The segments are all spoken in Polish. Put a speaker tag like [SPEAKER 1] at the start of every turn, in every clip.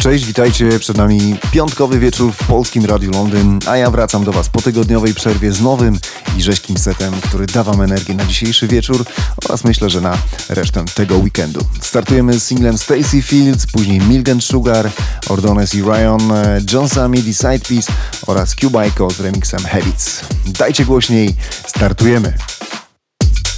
[SPEAKER 1] Cześć, witajcie. Przed nami piątkowy wieczór w Polskim Radiu Londyn, a ja wracam do Was po tygodniowej przerwie z nowym i rzeźkim setem, który da Wam energię na dzisiejszy wieczór oraz myślę, że na resztę tego weekendu. Startujemy z singlem Stacy Fields, później Milgen Sugar, Ordones i Ryan, e, John Samid i Sidepiece oraz Cubico z remixem Habits. Dajcie głośniej, startujemy!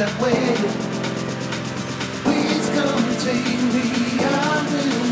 [SPEAKER 2] that way. Please come take me. I will.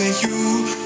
[SPEAKER 3] say you.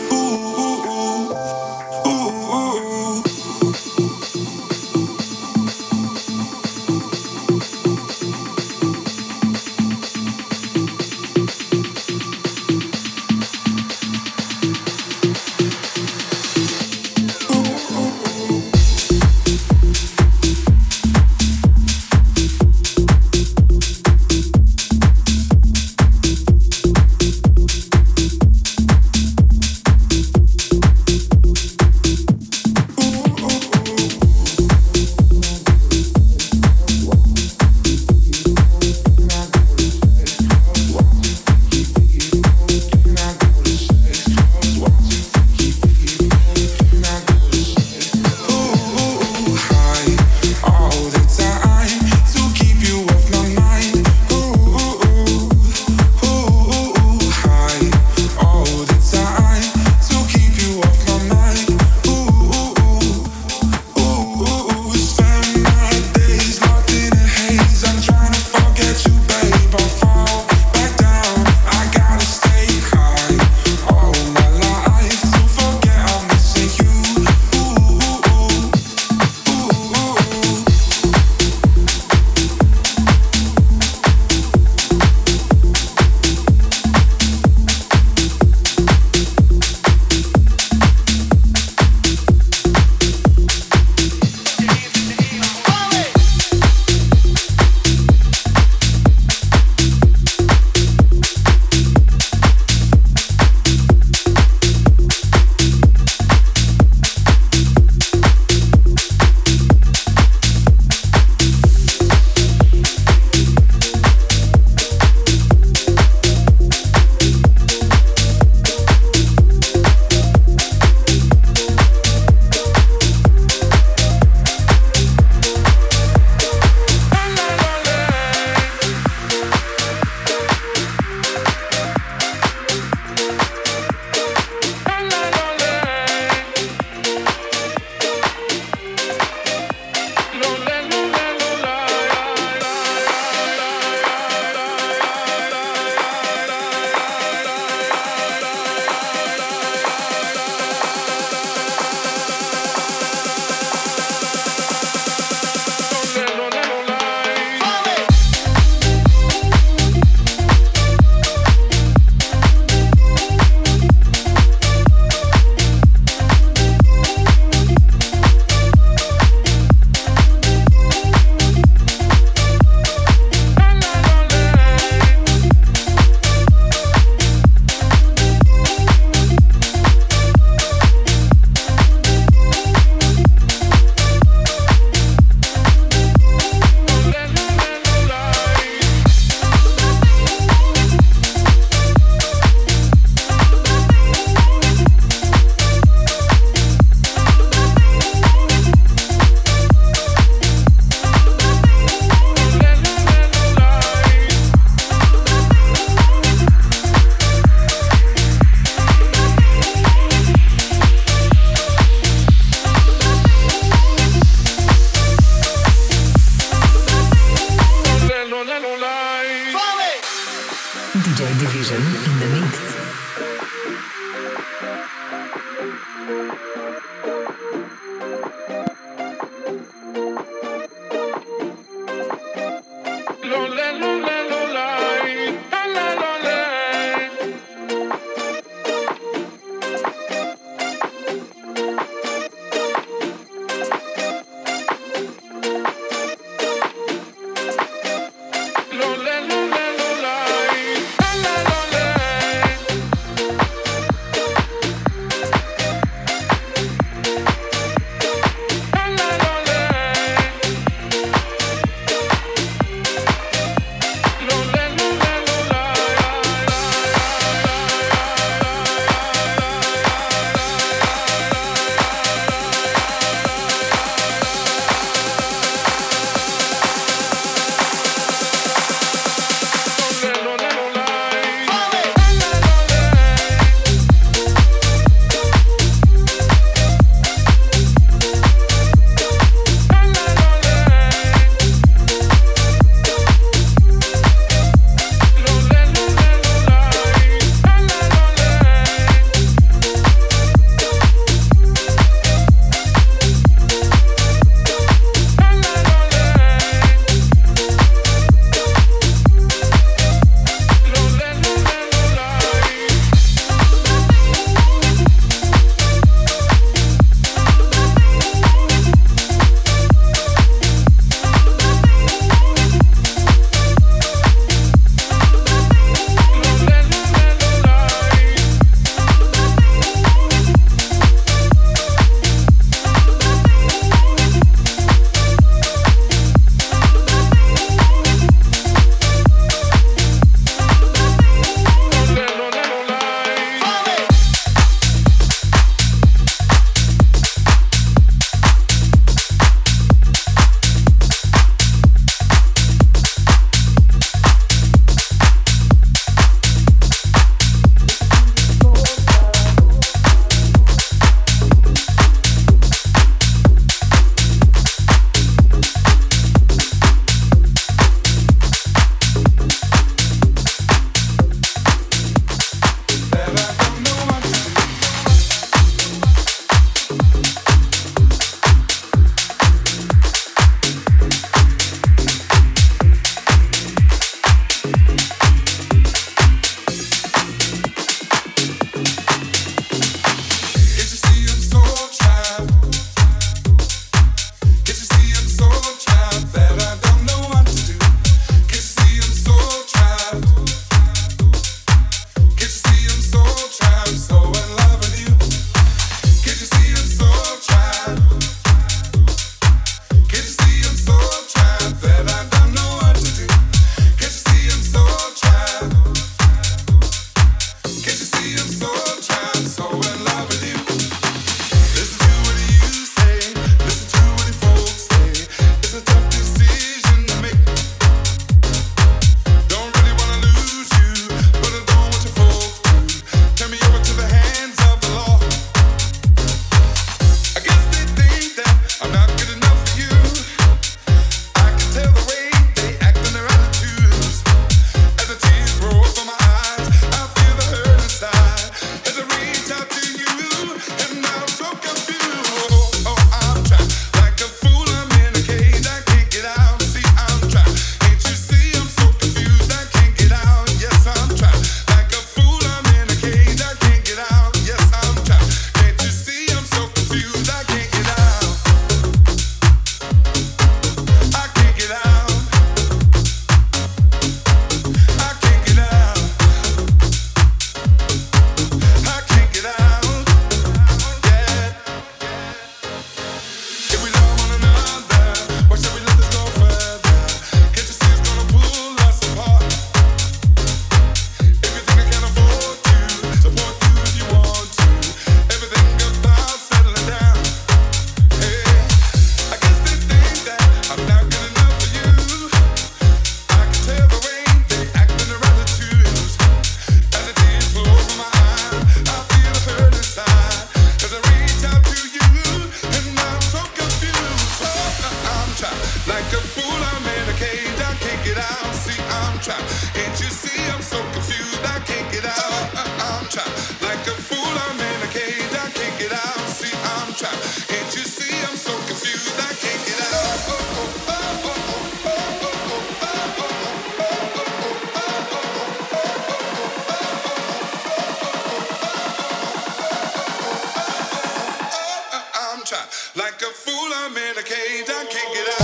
[SPEAKER 4] Like a fool, I'm in a cage, I can't get out.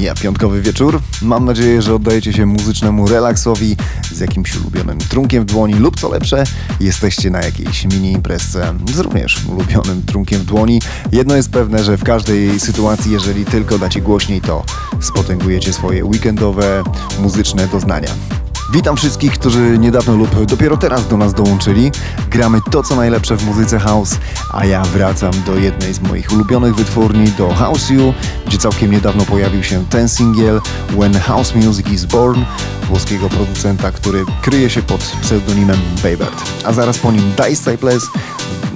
[SPEAKER 1] Mija piątkowy wieczór? Mam nadzieję, że oddajecie się muzycznemu relaksowi z jakimś ulubionym trunkiem w dłoni lub co lepsze, jesteście na jakiejś mini imprezce z również ulubionym trunkiem w dłoni. Jedno jest pewne, że w każdej sytuacji, jeżeli tylko dacie głośniej, to spotęgujecie swoje weekendowe muzyczne doznania. Witam wszystkich, którzy niedawno lub dopiero teraz do nas dołączyli. Gramy to, co najlepsze w muzyce house, a ja wracam do jednej z moich ulubionych wytwórni, do House You, gdzie całkiem niedawno pojawił się ten singiel When House Music is Born, włoskiego producenta, który kryje się pod pseudonimem Baybird. A zaraz po nim Dice Cypress,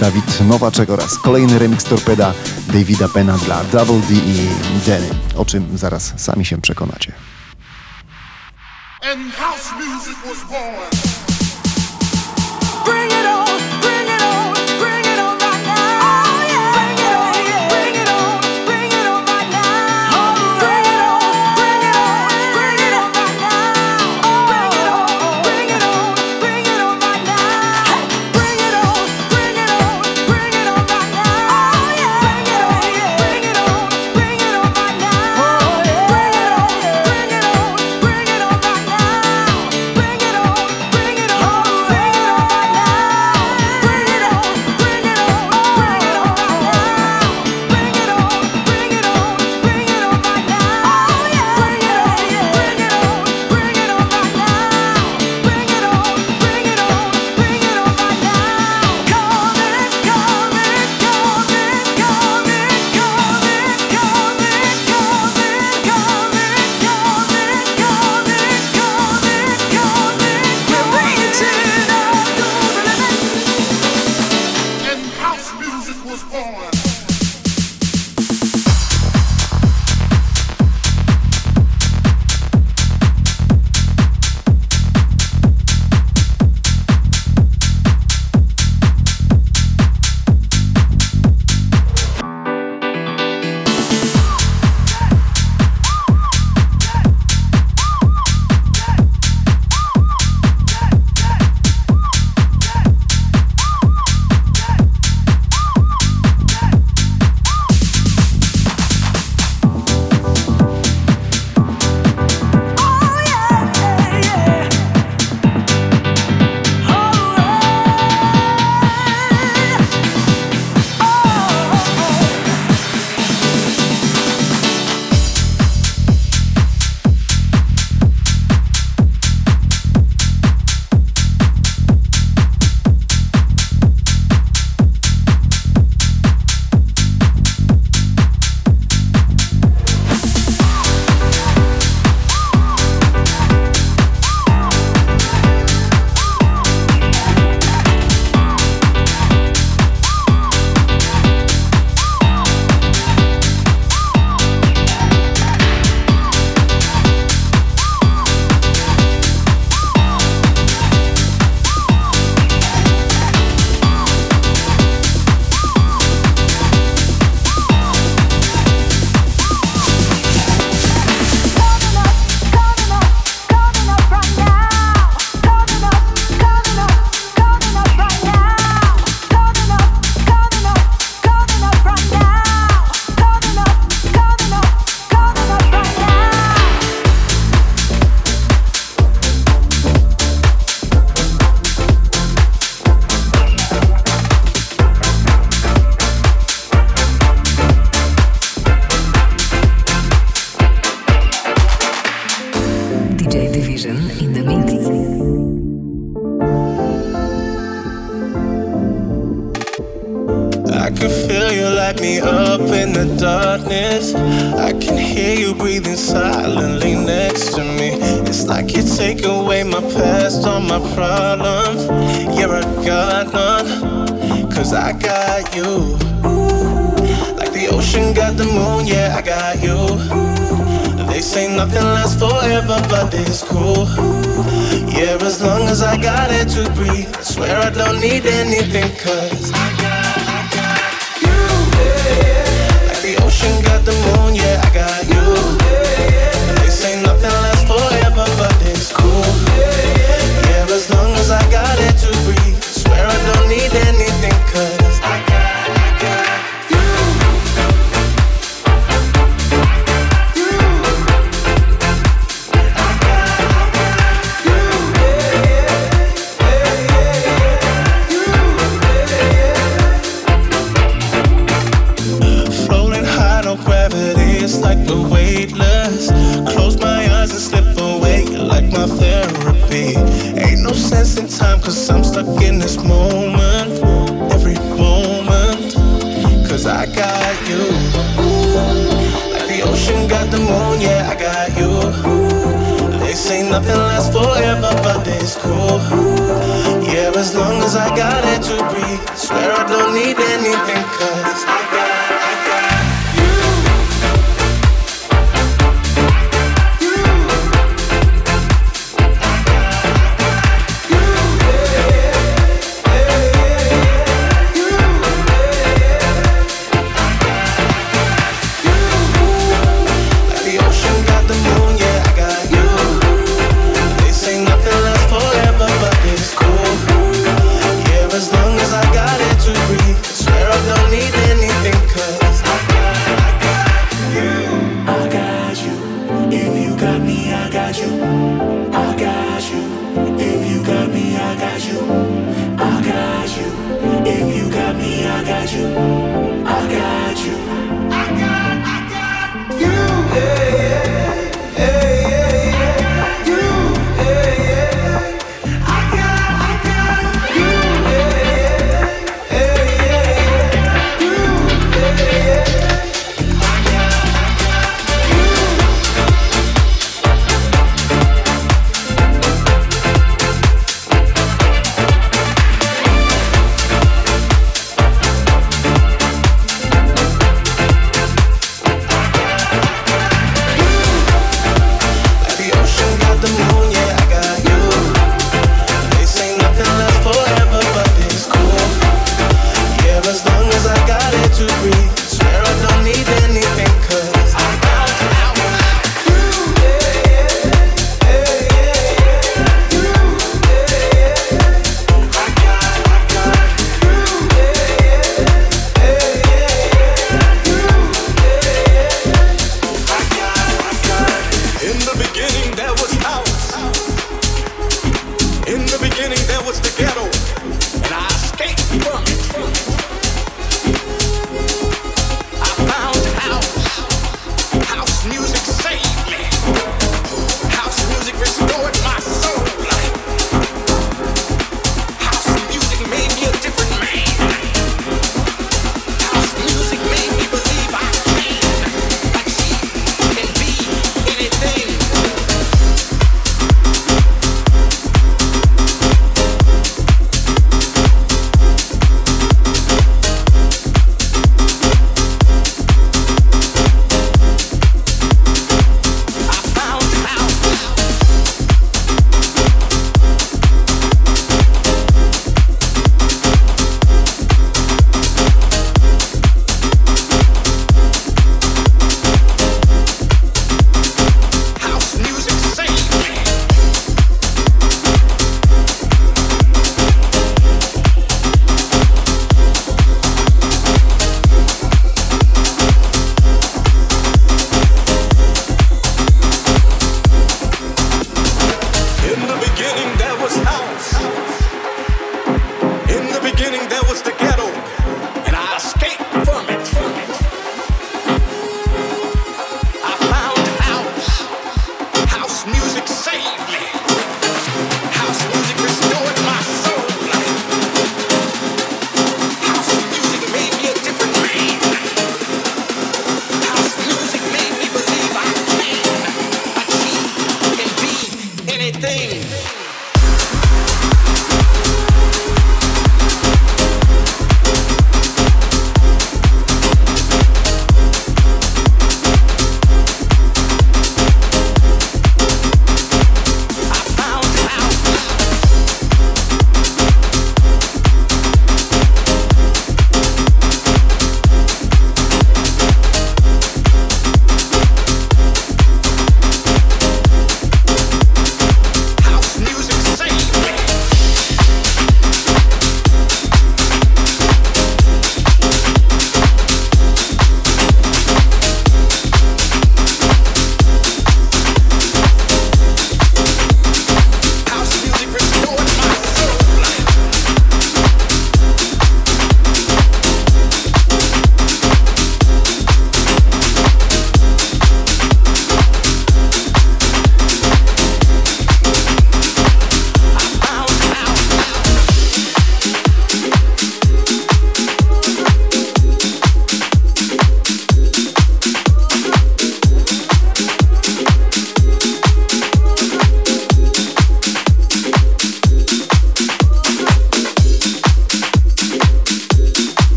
[SPEAKER 1] Dawid Nowaczek oraz kolejny remix Torpeda Davida Pena dla Double D i Denny, o czym zaraz sami się przekonacie. And
[SPEAKER 5] house music was born.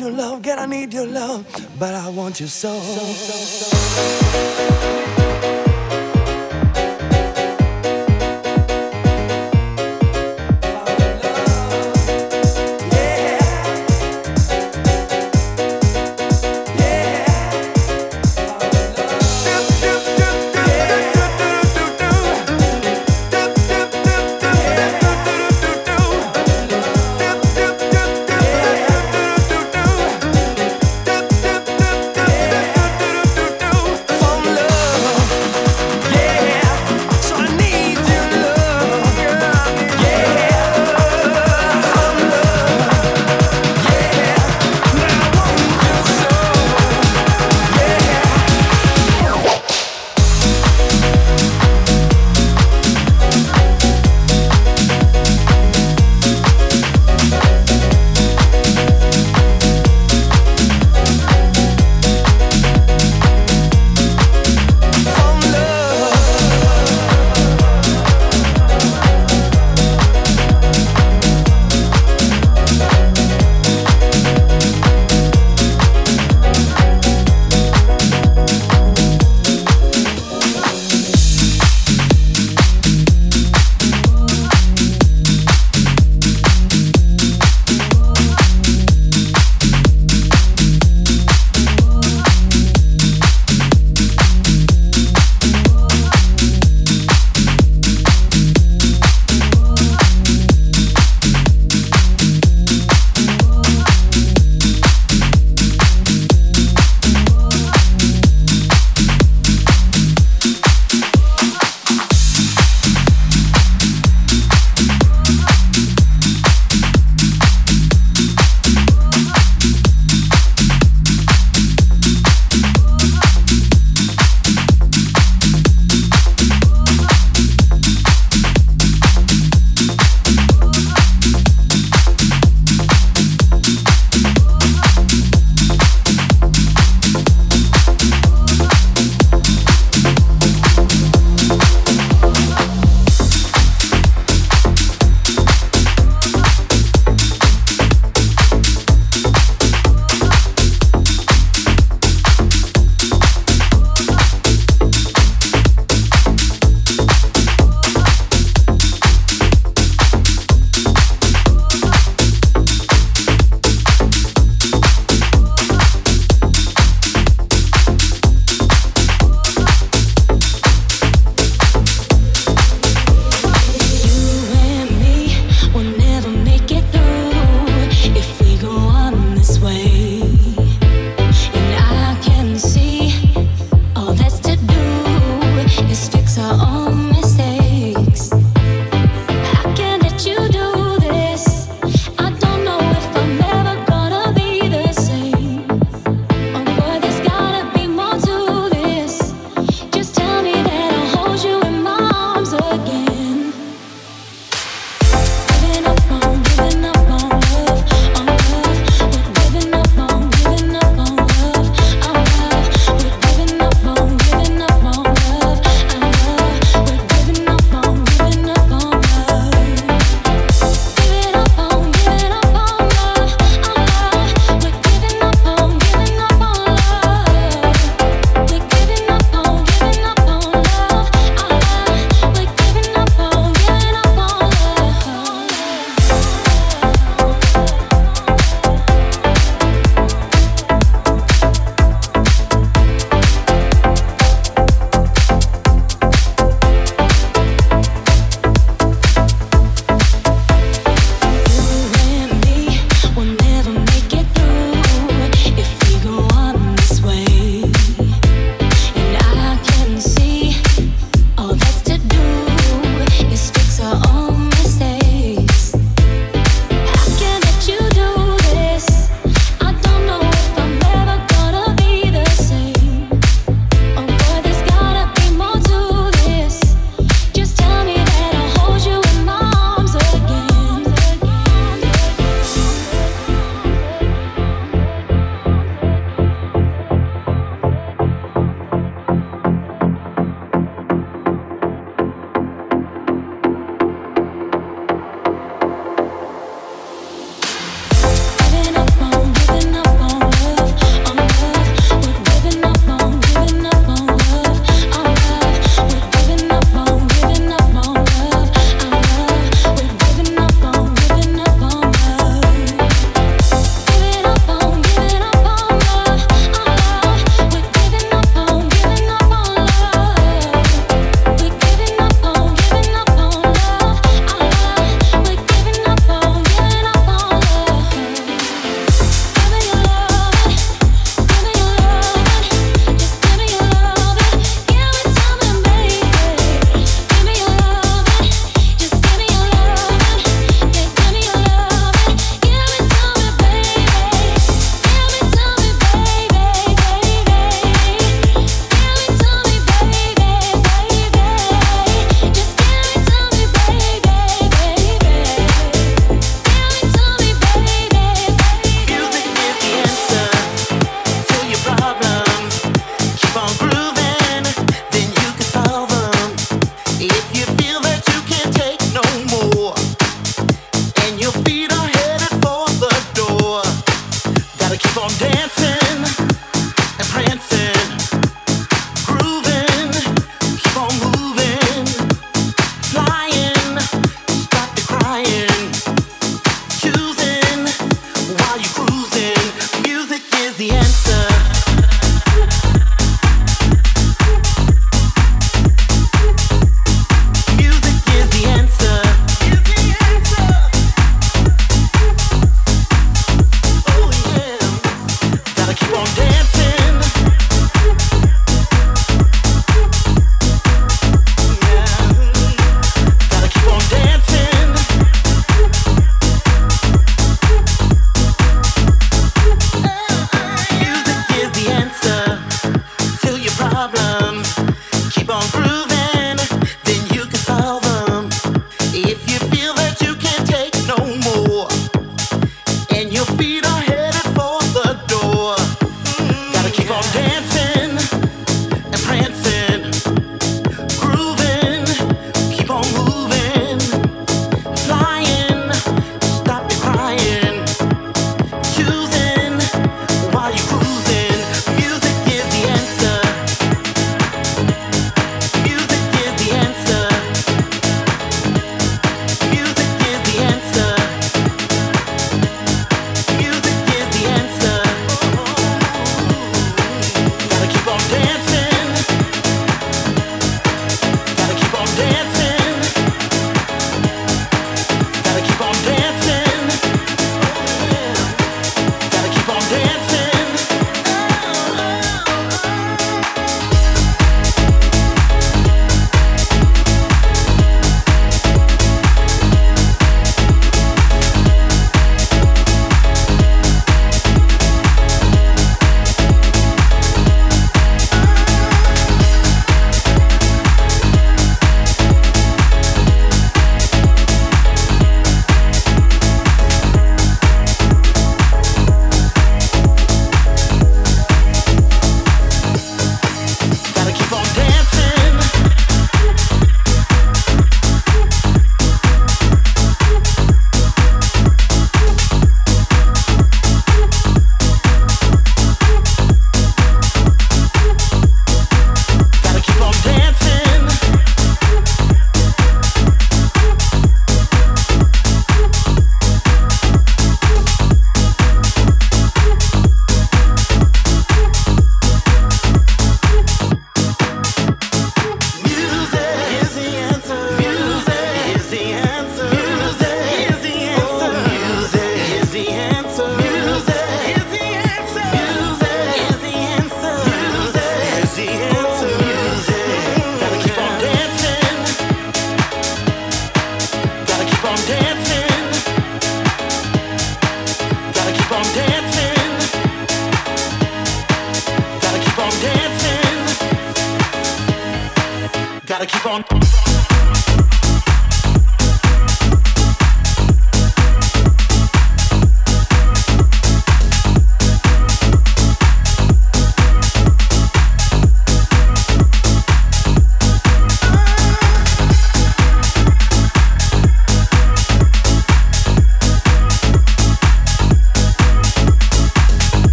[SPEAKER 6] your love, girl, I need your love, but I want you so. so, so, so.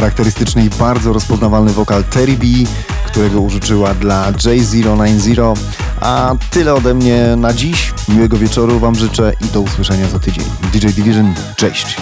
[SPEAKER 1] Charakterystyczny i bardzo rozpoznawalny wokal Terry B, którego użyczyła dla J090. A tyle ode mnie na dziś. Miłego wieczoru Wam życzę i do usłyszenia za tydzień. DJ Division, cześć!